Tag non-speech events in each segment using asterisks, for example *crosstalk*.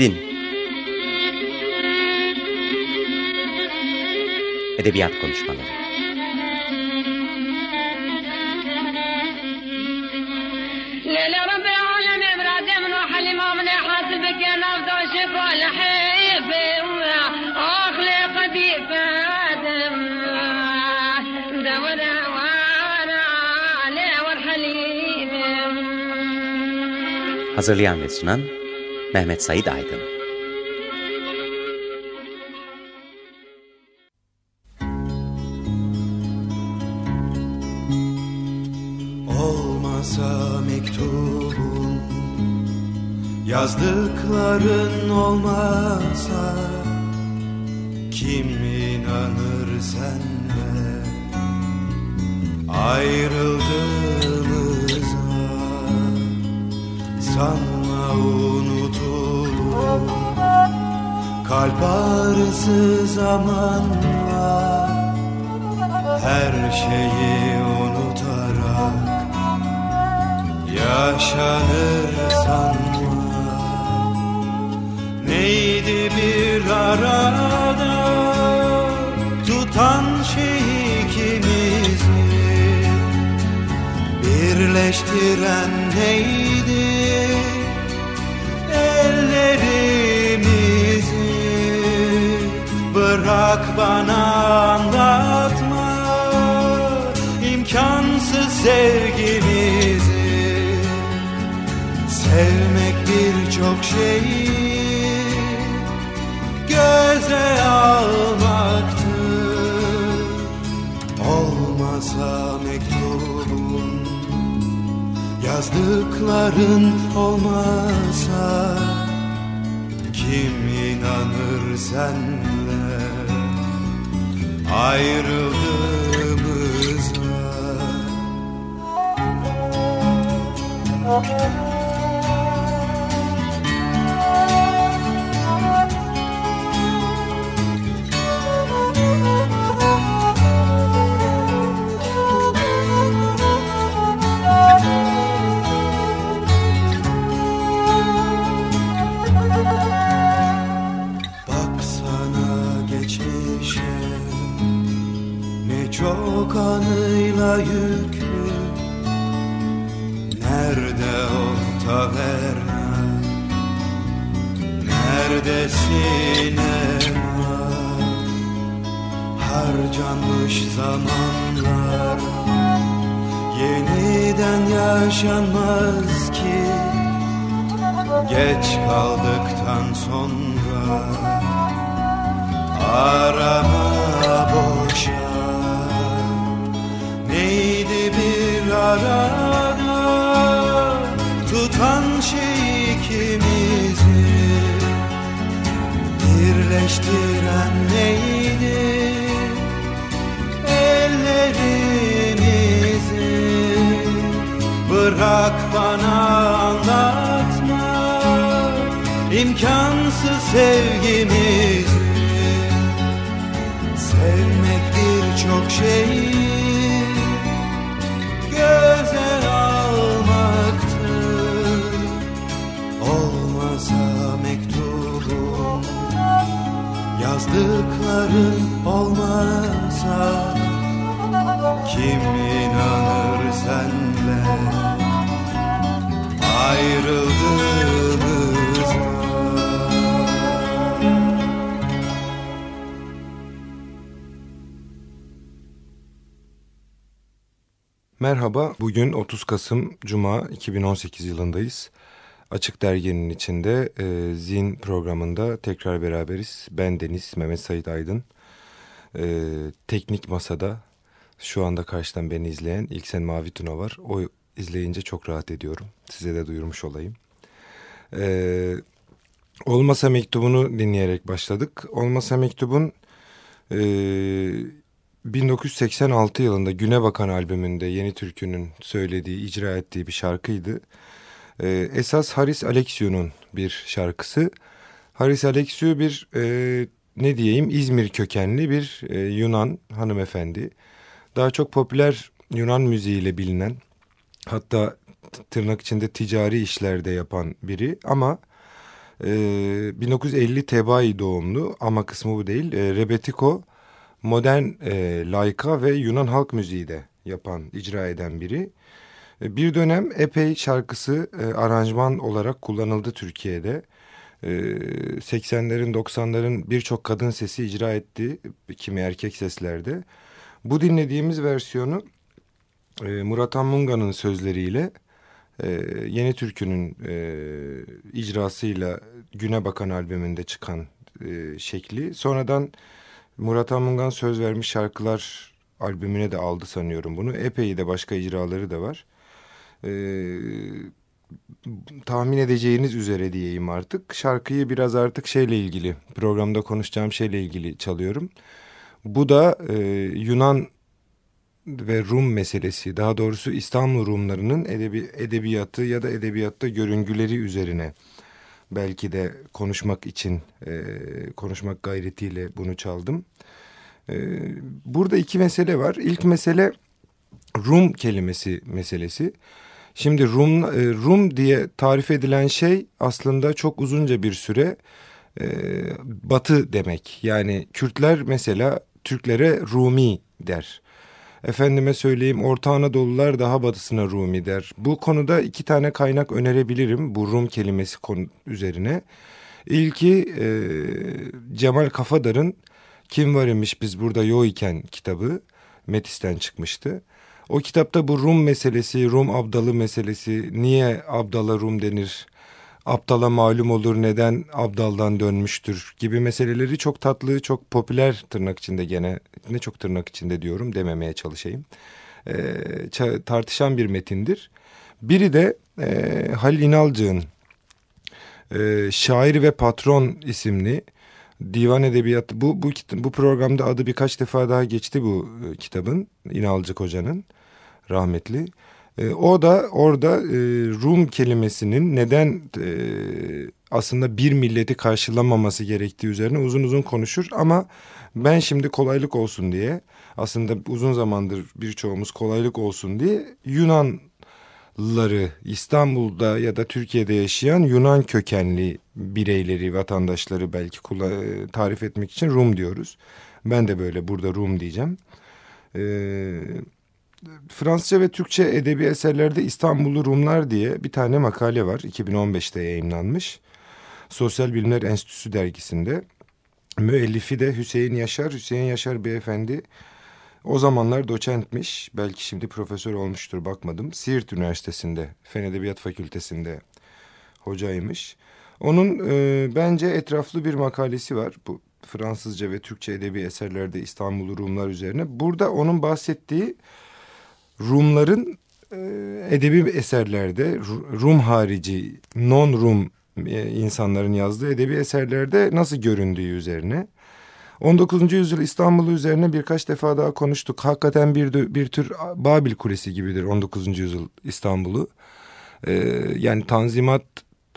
Zin Edebiyat Konuşmaları. Hazırlayan ve sunan Mehmet Said Aydın. Olmasa mektubun Yazdıkların olmasa Kim inanır senle Ayrıldığımıza Sanma unutur Kalp ağrısı zamanla Her şeyi unutarak Yaşanır sanma Neydi bir arada Tutan şey ikimizi? Birleştiren neydi Bırak bana anlatma. İmkansız sevgimizi. Sevmek birçok şeyi göze almaktı Olmasa mektubun yazdıkların olmasa Kim inanır senle ayrıldığımıza yaşanmaz ki. Geç kaldıktan sonra Arama boşa. Arada tutan şey ikimizi? Birleştiren neydi imkansız sevgimizi sevmek birçok şey göze almaktı Olmasa mektubum Yazdıkların olmasa Kim inanır senle Ayrıldığımız Merhaba, bugün 30 Kasım Cuma 2018 yılındayız. Açık Dergi'nin içinde e, Zin programında tekrar beraberiz. Ben Deniz Mehmet Sait Aydın. E, teknik Masada şu anda karşıdan beni izleyen İlksen Mavi Tuna var. O izleyince çok rahat ediyorum. Size de duyurmuş olayım. E, Olmasa Mektubu'nu dinleyerek başladık. Olmasa Mektubun... E, 1986 yılında Güne Bakan albümünde Yeni Türkü'nün söylediği, icra ettiği bir şarkıydı. Ee, esas Haris Alexiou'nun bir şarkısı. Haris Alexiou bir e, ne diyeyim İzmir kökenli bir e, Yunan hanımefendi. Daha çok popüler Yunan müziğiyle bilinen hatta tırnak içinde ticari işlerde yapan biri ama e, 1950 Tebai doğumlu ama kısmı bu değil. E, Rebetiko modern e, laika ve Yunan halk müziği de yapan, icra eden biri. E, bir dönem epey şarkısı e, aranjman olarak kullanıldı Türkiye'de. E, 80'lerin 90'ların birçok kadın sesi icra etti kimi erkek seslerde. Bu dinlediğimiz versiyonu e, Murat Anmunga'nın sözleriyle e, Yeni Türkü'nün e, icrasıyla Güne Bakan albümünde çıkan e, şekli. Sonradan Murat Anmungan söz vermiş şarkılar albümüne de aldı sanıyorum bunu. Epey de başka icraları da var. E, tahmin edeceğiniz üzere diyeyim artık. Şarkıyı biraz artık şeyle ilgili, programda konuşacağım şeyle ilgili çalıyorum. Bu da e, Yunan ve Rum meselesi, daha doğrusu İstanbul Rumlarının edebi, edebiyatı ya da edebiyatta görüngüleri üzerine belki de konuşmak için, e, konuşmak gayretiyle bunu çaldım. E, burada iki mesele var. İlk mesele Rum kelimesi meselesi. Şimdi Rum, e, Rum diye tarif edilen şey aslında çok uzunca bir süre e, batı demek. Yani Kürtler mesela Türklere Rumi der. Efendime söyleyeyim Orta Anadolular daha batısına Rumi der. Bu konuda iki tane kaynak önerebilirim bu Rum kelimesi konu üzerine. İlki e, Cemal Kafadar'ın Kim Var imiş biz burada yo iken kitabı Metis'ten çıkmıştı. O kitapta bu Rum meselesi, Rum abdalı meselesi, niye abdala Rum denir, aptala malum olur neden abdaldan dönmüştür gibi meseleleri çok tatlı, çok popüler tırnak içinde gene, ne çok tırnak içinde diyorum dememeye çalışayım. E, tartışan bir metindir. Biri de e, Halil İnalcık'ın e, Şair ve Patron isimli divan edebiyatı bu, bu, bu programda adı birkaç defa daha geçti bu e, kitabın İnalcık Hoca'nın rahmetli. E, o da orada e, Rum kelimesinin neden e, aslında bir milleti karşılamaması gerektiği üzerine uzun uzun konuşur. Ama ben şimdi kolaylık olsun diye aslında uzun zamandır birçoğumuz kolaylık olsun diye Yunanları İstanbul'da ya da Türkiye'de yaşayan Yunan kökenli bireyleri, vatandaşları belki tarif etmek için Rum diyoruz. Ben de böyle burada Rum diyeceğim. Ee, Fransızca ve Türkçe edebi eserlerde İstanbullu Rumlar diye bir tane makale var. 2015'te yayınlanmış. Sosyal Bilimler Enstitüsü dergisinde. Müellifi de Hüseyin Yaşar. Hüseyin Yaşar beyefendi o zamanlar doçentmiş. Belki şimdi profesör olmuştur bakmadım. Siirt Üniversitesi'nde, Fen Edebiyat Fakültesi'nde hocaymış. Onun e, bence etraflı bir makalesi var. Bu Fransızca ve Türkçe edebi eserlerde İstanbullu Rumlar üzerine. Burada onun bahsettiği Rumların e, edebi eserlerde Rum harici non-Rum e, insanların yazdığı edebi eserlerde nasıl göründüğü üzerine. 19. yüzyıl İstanbul'u üzerine birkaç defa daha konuştuk. Hakikaten bir, bir tür Babil Kulesi gibidir 19. yüzyıl İstanbul'u. Ee, yani Tanzimat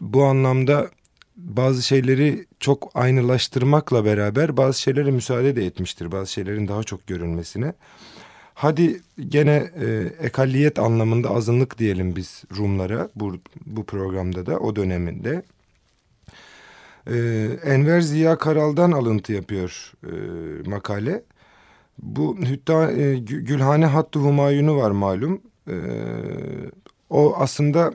bu anlamda bazı şeyleri çok aynılaştırmakla beraber bazı şeylere müsaade de etmiştir. Bazı şeylerin daha çok görünmesine. Hadi gene e, ekalliyet anlamında azınlık diyelim biz Rumlara bu, bu programda da o döneminde. E, Enver Ziya Karal'dan alıntı yapıyor e, makale. Bu Hütta, e, Gülhane Hattı Humayun'u var malum. E, o aslında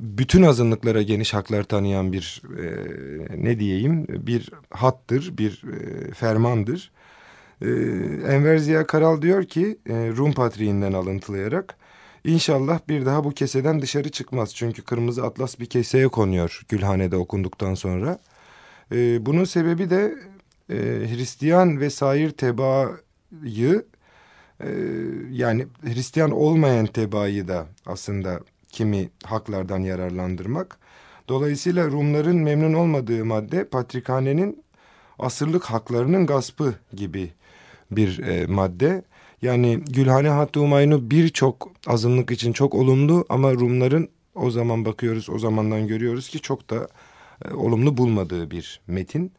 bütün azınlıklara geniş haklar tanıyan bir e, ne diyeyim bir hattır, bir e, fermandır. Ee, Enver Ziya Karal diyor ki e, Rum Patriğinden alıntılayarak İnşallah bir daha bu keseden dışarı çıkmaz. Çünkü kırmızı atlas bir keseye konuyor Gülhane'de okunduktan sonra. Ee, bunun sebebi de e, Hristiyan ve sair tebaayı e, yani Hristiyan olmayan tebaayı da aslında kimi haklardan yararlandırmak. Dolayısıyla Rumların memnun olmadığı madde Patrikhane'nin asırlık haklarının gaspı gibi bir e, madde. Yani Gülhane Hattı Humayun'u birçok azınlık için çok olumlu ama Rumların o zaman bakıyoruz o zamandan görüyoruz ki çok da e, olumlu bulmadığı bir metin.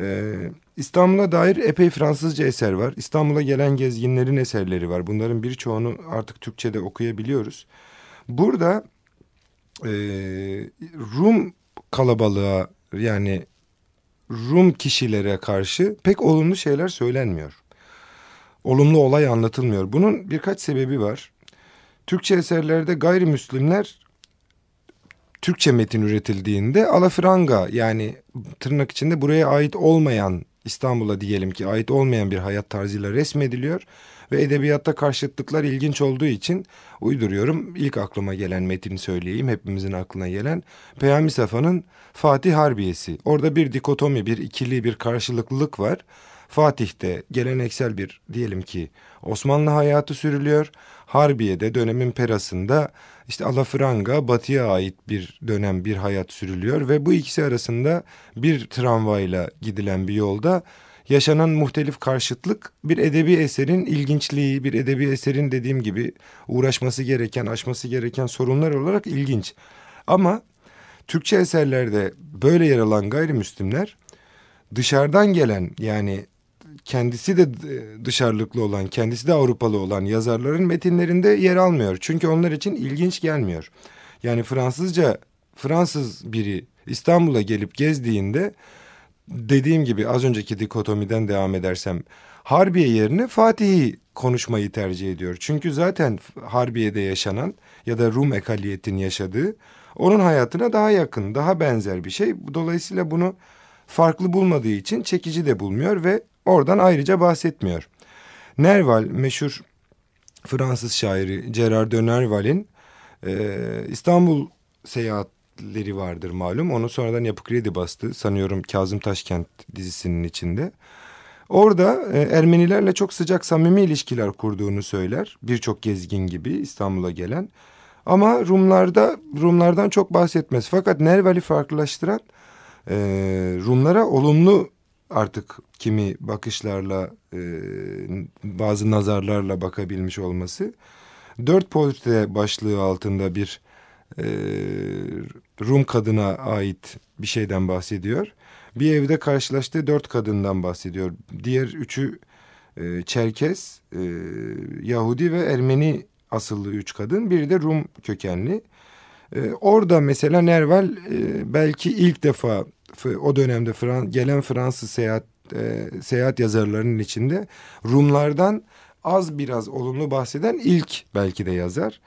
Ee, İstanbul'a dair epey Fransızca eser var. İstanbul'a gelen gezginlerin eserleri var. Bunların birçoğunu artık Türkçe'de okuyabiliyoruz. Burada e, Rum kalabalığa yani Rum kişilere karşı pek olumlu şeyler söylenmiyor. Olumlu olay anlatılmıyor. Bunun birkaç sebebi var. Türkçe eserlerde gayrimüslimler Türkçe metin üretildiğinde alafranga yani tırnak içinde buraya ait olmayan İstanbul'a diyelim ki ait olmayan bir hayat tarzıyla resmediliyor ve edebiyatta karşıtlıklar ilginç olduğu için uyduruyorum. İlk aklıma gelen metini söyleyeyim hepimizin aklına gelen Peyami Safa'nın Fatih Harbiyesi. Orada bir dikotomi, bir ikili, bir karşılıklılık var. Fatih'te geleneksel bir diyelim ki Osmanlı hayatı sürülüyor. Harbiye'de dönemin perasında işte alafranga batıya ait bir dönem bir hayat sürülüyor ve bu ikisi arasında bir tramvayla gidilen bir yolda yaşanan muhtelif karşıtlık bir edebi eserin ilginçliği, bir edebi eserin dediğim gibi uğraşması gereken, aşması gereken sorunlar olarak ilginç. Ama Türkçe eserlerde böyle yer alan gayrimüslimler dışarıdan gelen yani kendisi de e, dışarılıklı olan, kendisi de Avrupalı olan yazarların metinlerinde yer almıyor. Çünkü onlar için ilginç gelmiyor. Yani Fransızca, Fransız biri İstanbul'a gelip gezdiğinde dediğim gibi az önceki dikotomiden devam edersem Harbiye yerine Fatih'i konuşmayı tercih ediyor. Çünkü zaten Harbiye'de yaşanan ya da Rum ekaliyetin yaşadığı onun hayatına daha yakın, daha benzer bir şey. Dolayısıyla bunu farklı bulmadığı için çekici de bulmuyor ve oradan ayrıca bahsetmiyor. Nerval meşhur Fransız şairi Gerard de Nerval'in e, İstanbul seyahatleri vardır malum. Onu sonradan Yapı Kredi bastı. Sanıyorum Kazım Taşkent dizisinin içinde. Orada e, Ermenilerle çok sıcak samimi ilişkiler kurduğunu söyler. Birçok gezgin gibi İstanbul'a gelen. Ama Rumlarda Rumlardan çok bahsetmez. Fakat Nerval'i farklılaştıran e, Rumlara olumlu artık kimi bakışlarla e, bazı nazarlarla bakabilmiş olması. Dört portre başlığı altında bir e, Rum kadına ait bir şeyden bahsediyor. Bir evde karşılaştığı dört kadından bahsediyor. Diğer üçü e, Çerkes, e, Yahudi ve Ermeni asıllı üç kadın. Biri de Rum kökenli. E, orada mesela Nerval e, belki ilk defa o dönemde Fran gelen Fransız seyahat e, seyahat yazarlarının içinde Rumlardan az biraz olumlu bahseden ilk belki de yazar.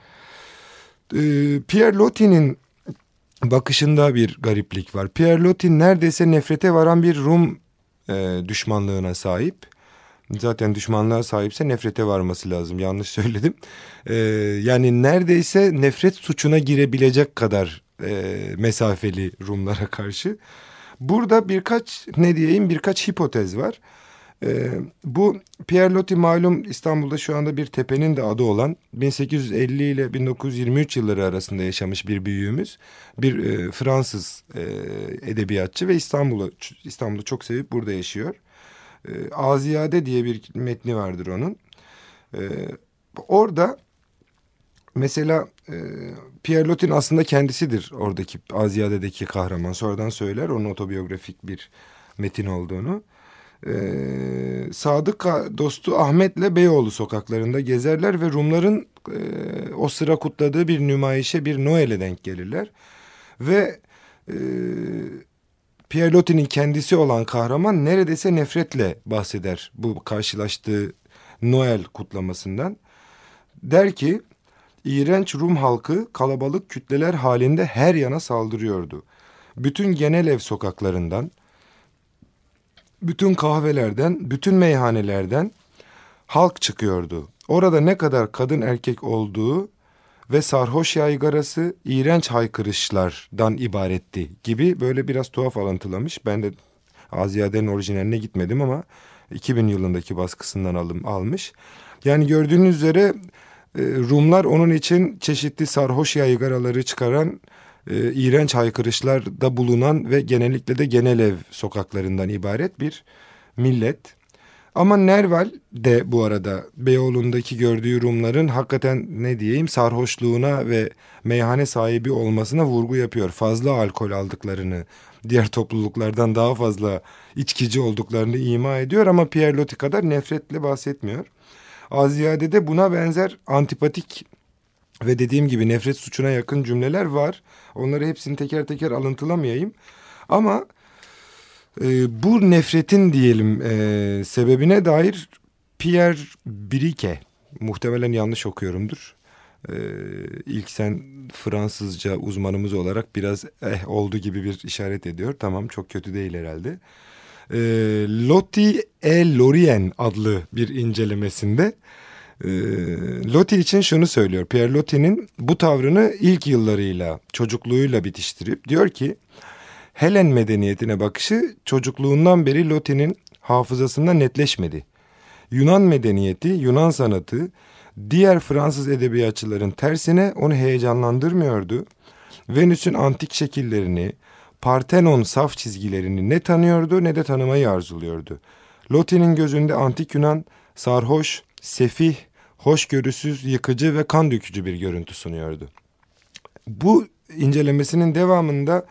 E, Pierre Loti'nin bakışında bir gariplik var. Pierre Loti neredeyse nefrete varan bir Rum e, düşmanlığına sahip. Zaten düşmanlığa sahipse nefrete varması lazım. Yanlış söyledim. Ee, yani neredeyse nefret suçuna girebilecek kadar e, mesafeli Rumlara karşı. Burada birkaç ne diyeyim birkaç hipotez var. Ee, bu Pierre Loti malum İstanbul'da şu anda bir tepenin de adı olan 1850 ile 1923 yılları arasında yaşamış bir büyüğümüz. Bir e, Fransız e, edebiyatçı ve İstanbul'u İstanbul'u çok sevip burada yaşıyor. E, Aziyade diye bir metni vardır onun. E, orada mesela e, Pierre Lotin aslında kendisidir oradaki Aziyade'deki kahraman. Sonradan söyler onun otobiyografik bir metin olduğunu. E, Sadık dostu Ahmet'le Beyoğlu sokaklarında gezerler ve Rumların e, o sıra kutladığı bir nümayişe bir Noel'e denk gelirler. Ve e, Pierre Loti'nin kendisi olan kahraman neredeyse nefretle bahseder bu karşılaştığı Noel kutlamasından. Der ki iğrenç Rum halkı kalabalık kütleler halinde her yana saldırıyordu. Bütün genel ev sokaklarından, bütün kahvelerden, bütün meyhanelerden halk çıkıyordu. Orada ne kadar kadın erkek olduğu ve sarhoş yaygarası iğrenç haykırışlardan ibaretti gibi böyle biraz tuhaf alıntılamış. Ben de Aziyade'nin orijinaline gitmedim ama 2000 yılındaki baskısından alım, almış. Yani gördüğünüz üzere Rumlar onun için çeşitli sarhoş yaygaraları çıkaran e, iğrenç haykırışlarda bulunan ve genellikle de genel ev sokaklarından ibaret bir millet. Ama Nerval de bu arada Beyoğlu'ndaki gördüğü Rumların hakikaten ne diyeyim sarhoşluğuna ve meyhane sahibi olmasına vurgu yapıyor. Fazla alkol aldıklarını, diğer topluluklardan daha fazla içkici olduklarını ima ediyor ama Pierre Loti kadar nefretle bahsetmiyor. Az ziyade de buna benzer antipatik Ve dediğim gibi nefret suçuna yakın cümleler var. Onları hepsini teker teker alıntılamayayım. Ama e, bu nefretin diyelim e, sebebine dair Pierre Brique, muhtemelen yanlış okuyorumdur. E, ilk sen Fransızca uzmanımız olarak biraz eh oldu gibi bir işaret ediyor. Tamam çok kötü değil herhalde. E, Loti e Lorien adlı bir incelemesinde e, Loti için şunu söylüyor. Pierre Loti'nin bu tavrını ilk yıllarıyla, çocukluğuyla bitiştirip diyor ki Helen medeniyetine bakışı çocukluğundan beri Loti'nin hafızasında netleşmedi. Yunan medeniyeti, Yunan sanatı diğer Fransız edebiyatçıların tersine onu heyecanlandırmıyordu. Venüs'ün antik şekillerini, Partenon saf çizgilerini ne tanıyordu ne de tanımayı arzuluyordu. Loti'nin gözünde antik Yunan sarhoş, sefih, hoşgörüsüz, yıkıcı ve kan dökücü bir görüntü sunuyordu. Bu incelemesinin devamında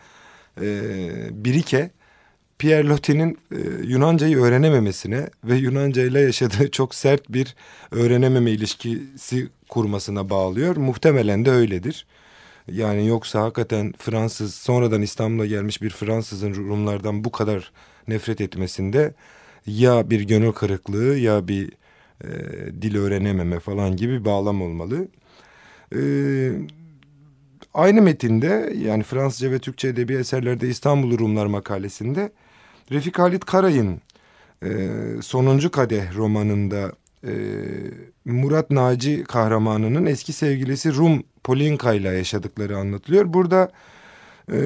e, Birike, Pierre Loti'nin e, Yunancayı öğrenememesine ve Yunanca ile yaşadığı *laughs* çok sert bir öğrenememe ilişkisi kurmasına bağlıyor. Muhtemelen de öyledir. Yani yoksa hakikaten Fransız sonradan İstanbul'a gelmiş bir Fransızın Rumlardan bu kadar nefret etmesinde ya bir gönül kırıklığı ya bir e, dil öğrenememe falan gibi bağlam olmalı. E, aynı metinde yani Fransızca ve Türkçe edebi eserlerde İstanbul Rumlar makalesinde Refik Halit Karay'ın e, Sonuncu Kadeh romanında e, Murat Naci kahramanının eski sevgilisi Rum Polinka ile yaşadıkları anlatılıyor. Burada e,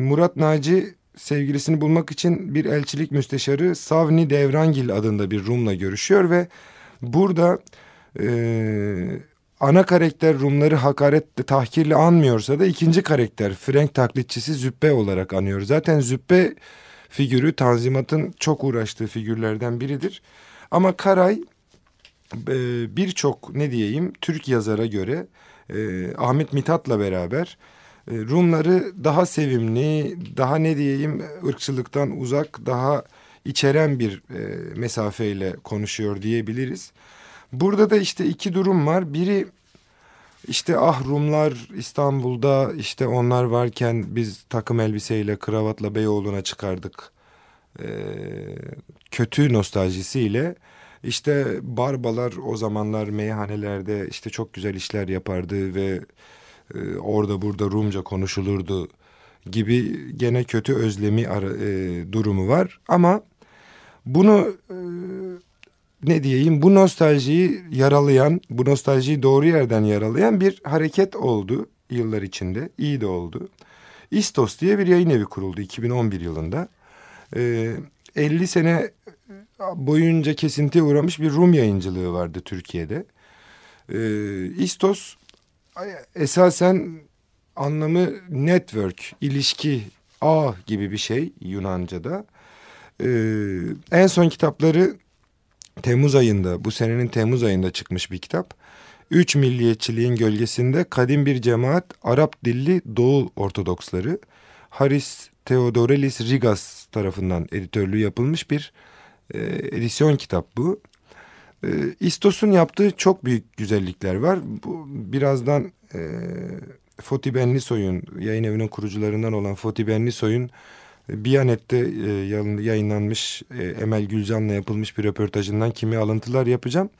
Murat Naci sevgilisini bulmak için bir elçilik müsteşarı Savni Devrangil adında bir Rum'la görüşüyor ve burada e, ana karakter Rumları hakaretle tahkirle anmıyorsa da ikinci karakter Frank taklitçisi Züppe olarak anıyor. Zaten Züppe figürü Tanzimat'ın çok uğraştığı figürlerden biridir. Ama Karay e, birçok ne diyeyim Türk yazara göre e, Ahmet Mithat'la beraber e, Rumları daha sevimli, daha ne diyeyim ırkçılıktan uzak, daha içeren bir mesafeyle konuşuyor diyebiliriz. Burada da işte iki durum var. Biri işte ah Rumlar İstanbul'da işte onlar varken biz takım elbiseyle kravatla Beyoğlu'na çıkardık. Ee, kötü nostaljisiyle işte barbalar o zamanlar meyhanelerde işte çok güzel işler yapardı ve e, orada burada Rumca konuşulurdu gibi gene kötü özlemi ara, e, durumu var. Ama bunu e, ne diyeyim bu nostaljiyi yaralayan, bu nostaljiyi doğru yerden yaralayan bir hareket oldu yıllar içinde. İyi de oldu. İstos diye bir yayın evi kuruldu 2011 yılında. Ee, 50 sene boyunca kesintiye uğramış bir Rum yayıncılığı vardı Türkiye'de. Ee, İstos esasen anlamı network, ilişki, ağ gibi bir şey Yunanca'da. Ee, en son kitapları Temmuz ayında, bu senenin Temmuz ayında çıkmış bir kitap. Üç milliyetçiliğin gölgesinde kadim bir cemaat Arap dilli Doğu Ortodoksları Haris Theodorelis Rigas tarafından editörlüğü yapılmış bir e, edisyon kitap bu. E, İstos'un yaptığı çok büyük güzellikler var. Bu birazdan e, Foti Benlisoy'un yayın evinin kurucularından olan Foti Benlisoy'un Biyanet'te e, yayınlanmış e, Emel Gülcan'la yapılmış bir röportajından kimi alıntılar yapacağım.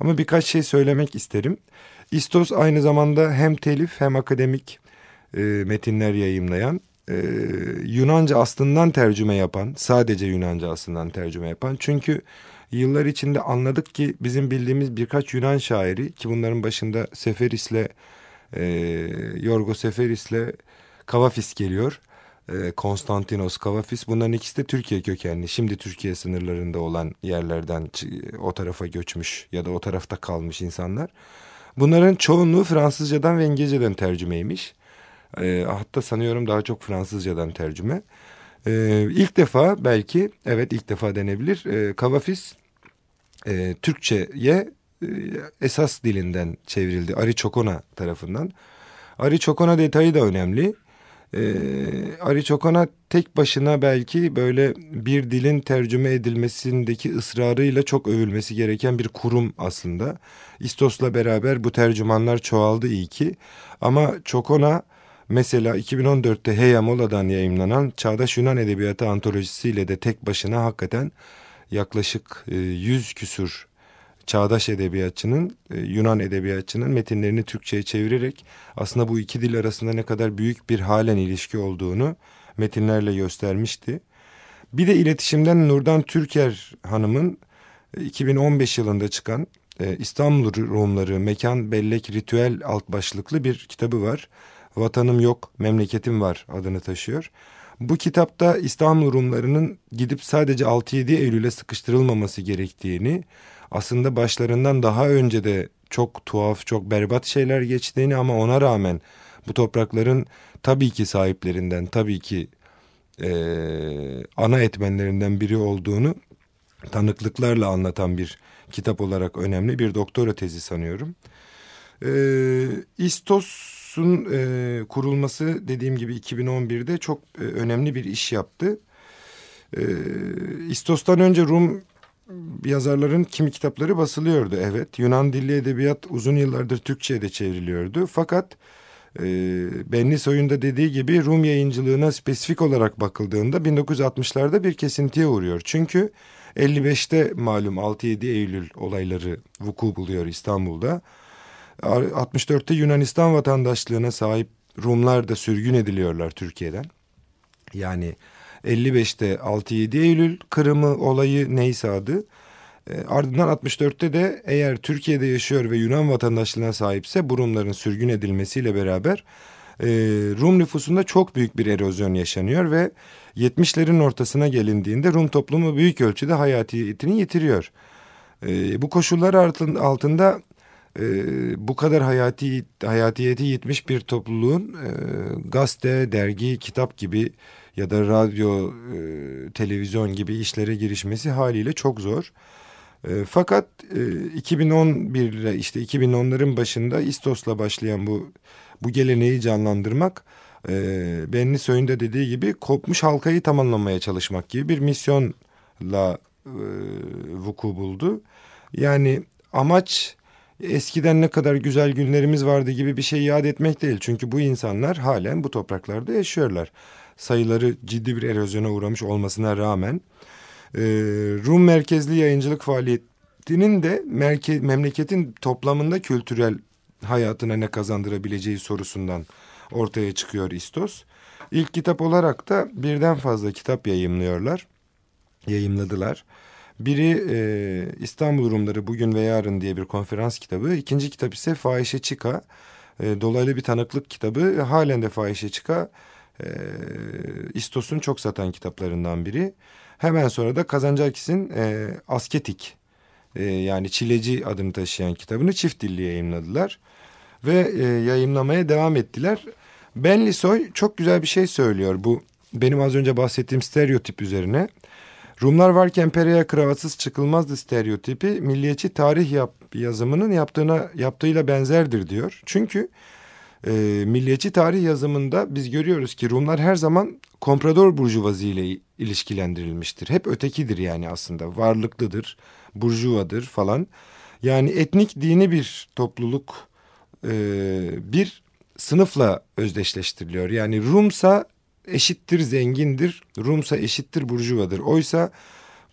Ama birkaç şey söylemek isterim. İstos aynı zamanda hem telif hem akademik e, metinler yayımlayan, e, Yunanca aslından tercüme yapan, sadece Yunanca aslından tercüme yapan. Çünkü yıllar içinde anladık ki bizim bildiğimiz birkaç Yunan şairi ki bunların başında Seferis'le, e, Yorgo Seferis'le Kavafis geliyor e, Konstantinos Kavafis bunların ikisi de Türkiye kökenli. Şimdi Türkiye sınırlarında olan yerlerden o tarafa göçmüş ya da o tarafta kalmış insanlar. Bunların çoğunluğu Fransızcadan ve İngilizceden tercümeymiş. E, hatta sanıyorum daha çok Fransızcadan tercüme. E, ilk defa belki evet ilk defa denebilir. E, Kavafis e, Türkçe'ye e, esas dilinden çevrildi. Ari Çokona tarafından. Ari Çokona detayı da önemli. Ee, Ari Çokan'a tek başına belki böyle bir dilin tercüme edilmesindeki ısrarıyla çok övülmesi gereken bir kurum aslında. İstos'la beraber bu tercümanlar çoğaldı iyi ki. Ama Çokon'a mesela 2014'te Heya Mola'dan yayınlanan Çağdaş Yunan Edebiyatı antolojisiyle de tek başına hakikaten yaklaşık 100 e, küsur çağdaş edebiyatçının, e, Yunan edebiyatçının metinlerini Türkçe'ye çevirerek aslında bu iki dil arasında ne kadar büyük bir halen ilişki olduğunu metinlerle göstermişti. Bir de iletişimden Nurdan Türker Hanım'ın 2015 e, yılında çıkan İstanbul Rumları Mekan Bellek Ritüel alt başlıklı bir kitabı var. Vatanım yok, memleketim var adını taşıyor. Bu kitapta İstanbul Rumlarının gidip sadece 6-7 Eylül'e sıkıştırılmaması gerektiğini, aslında başlarından daha önce de çok tuhaf, çok berbat şeyler geçtiğini ama ona rağmen bu toprakların tabii ki sahiplerinden, tabii ki e, ana etmenlerinden biri olduğunu tanıklıklarla anlatan bir kitap olarak önemli bir doktora tezi sanıyorum. E, İstos'un e, kurulması dediğim gibi 2011'de çok e, önemli bir iş yaptı. E, İstos'tan önce Rum yazarların kimi kitapları basılıyordu evet. Yunan dilli edebiyat uzun yıllardır Türkçe'ye de çevriliyordu. Fakat e, Benli Soy'un da dediği gibi Rum yayıncılığına spesifik olarak bakıldığında 1960'larda bir kesintiye uğruyor. Çünkü 55'te malum 6-7 Eylül olayları vuku buluyor İstanbul'da. 64'te Yunanistan vatandaşlığına sahip Rumlar da sürgün ediliyorlar Türkiye'den. Yani 55'te 6-7 Eylül Kırım'ı olayı neyse adı. E, ardından 64'te de eğer Türkiye'de yaşıyor ve Yunan vatandaşlığına sahipse bu Rumların sürgün edilmesiyle beraber e, Rum nüfusunda çok büyük bir erozyon yaşanıyor ve 70'lerin ortasına gelindiğinde Rum toplumu büyük ölçüde hayatiyetini yitiriyor. E, bu koşullar altında e, bu kadar hayati hayatiyeti yitmiş bir topluluğun e, gazete, dergi, kitap gibi ya da radyo, e, televizyon gibi işlere girişmesi haliyle çok zor. E, fakat e, 2011 ile işte 2010'ların başında İstos'la başlayan bu bu geleneği canlandırmak e, Benli Soy'un da dediği gibi kopmuş halkayı tamamlamaya çalışmak gibi bir misyonla e, vuku buldu. Yani amaç eskiden ne kadar güzel günlerimiz vardı gibi bir şey yad etmek değil. Çünkü bu insanlar halen bu topraklarda yaşıyorlar sayıları ciddi bir erozyona uğramış olmasına rağmen e, Rum merkezli yayıncılık faaliyetinin de merke, memleketin toplamında kültürel hayatına ne kazandırabileceği sorusundan ortaya çıkıyor İstos. İlk kitap olarak da birden fazla kitap yayımlıyorlar, yayımladılar. Biri e, İstanbul Rumları Bugün ve Yarın diye bir konferans kitabı. İkinci kitap ise Fahişe Çıka. E, dolaylı bir tanıklık kitabı. Halen de Fahişe Çıka e, İstos'un çok satan kitaplarından biri. Hemen sonra da Kazancakis'in e, Asketik e, yani Çileci adını taşıyan kitabını çift dilli yayınladılar. Ve e, yayınlamaya devam ettiler. Ben Lisoy çok güzel bir şey söylüyor bu benim az önce bahsettiğim stereotip üzerine. Rumlar varken pereye kravatsız çıkılmazdı stereotipi milliyetçi tarih yap, yazımının yaptığına yaptığıyla benzerdir diyor. Çünkü e, milliyetçi tarih yazımında biz görüyoruz ki Rumlar her zaman komprador burjuvazi ile ilişkilendirilmiştir. Hep ötekidir yani aslında varlıklıdır, burjuvadır falan. Yani etnik dini bir topluluk e, bir sınıfla özdeşleştiriliyor. Yani Rumsa eşittir zengindir, Rumsa eşittir burjuvadır. Oysa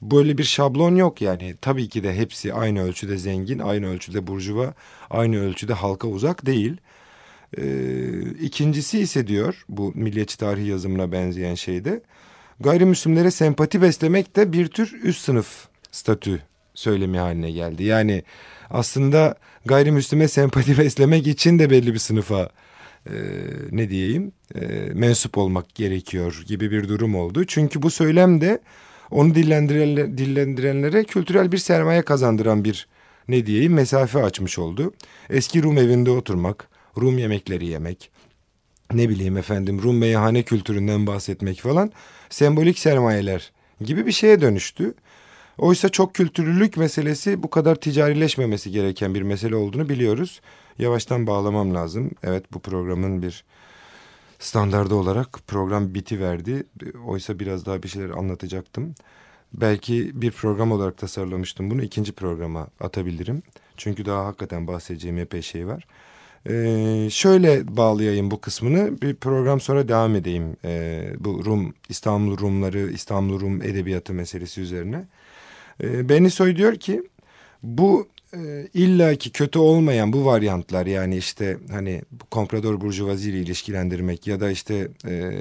böyle bir şablon yok yani. Tabii ki de hepsi aynı ölçüde zengin, aynı ölçüde burjuva, aynı ölçüde halka uzak değil. Ee, ikincisi ise diyor bu milliyetçi tarih yazımına benzeyen şeyde gayrimüslimlere sempati beslemek de bir tür üst sınıf statü söylemi haline geldi. Yani aslında gayrimüslime sempati *laughs* beslemek için de belli bir sınıfa e, ne diyeyim e, mensup olmak gerekiyor gibi bir durum oldu. Çünkü bu söylem de onu dillendirenler, dillendirenlere kültürel bir sermaye kazandıran bir ne diyeyim mesafe açmış oldu. Eski Rum evinde oturmak, Rum yemekleri yemek, ne bileyim efendim Rum meyhane kültüründen bahsetmek falan sembolik sermayeler gibi bir şeye dönüştü. Oysa çok kültürlülük meselesi bu kadar ticarileşmemesi gereken bir mesele olduğunu biliyoruz. Yavaştan bağlamam lazım. Evet bu programın bir standardı olarak program biti verdi. Oysa biraz daha bir şeyler anlatacaktım. Belki bir program olarak tasarlamıştım bunu ikinci programa atabilirim. Çünkü daha hakikaten bahsedeceğim epey şey var. Ee, şöyle bağlayayım bu kısmını bir program sonra devam edeyim ee, bu Rum İstanbul Rumları İstanbul Rum edebiyatı meselesi üzerine. Ee, Benisoy diyor ki bu e, illaki kötü olmayan bu varyantlar yani işte hani komprador burjuvazi ile ilişkilendirmek ya da işte e,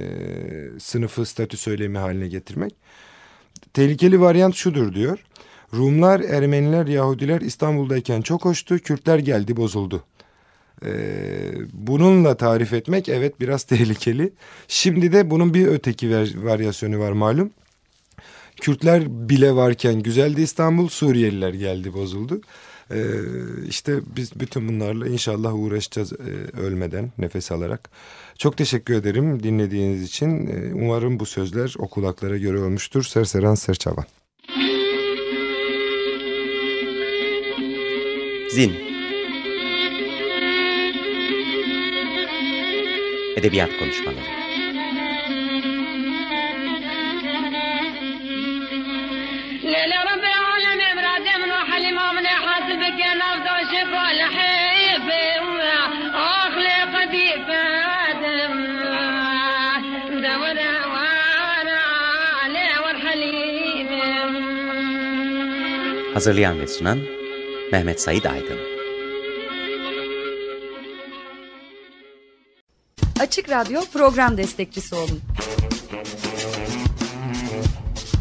sınıfı statü söylemi haline getirmek tehlikeli varyant şudur diyor. Rumlar, Ermeniler, Yahudiler İstanbul'dayken çok hoştu, Kürtler geldi bozuldu. Ee, bununla tarif etmek evet biraz *laughs* tehlikeli. Şimdi de bunun bir öteki varyasyonu var malum. Kürtler bile varken güzeldi İstanbul, Suriyeliler geldi bozuldu. Ee, işte biz bütün bunlarla inşallah uğraşacağız e, ölmeden nefes alarak. Çok teşekkür ederim dinlediğiniz için. Ee, umarım bu sözler o kulaklara göre olmuştur. Serseran Serçavan. Zin Edebiyat Konuşmaları Hazırlayan ve sunan Mehmet Said Aydın Açık Radyo program destekçisi olun.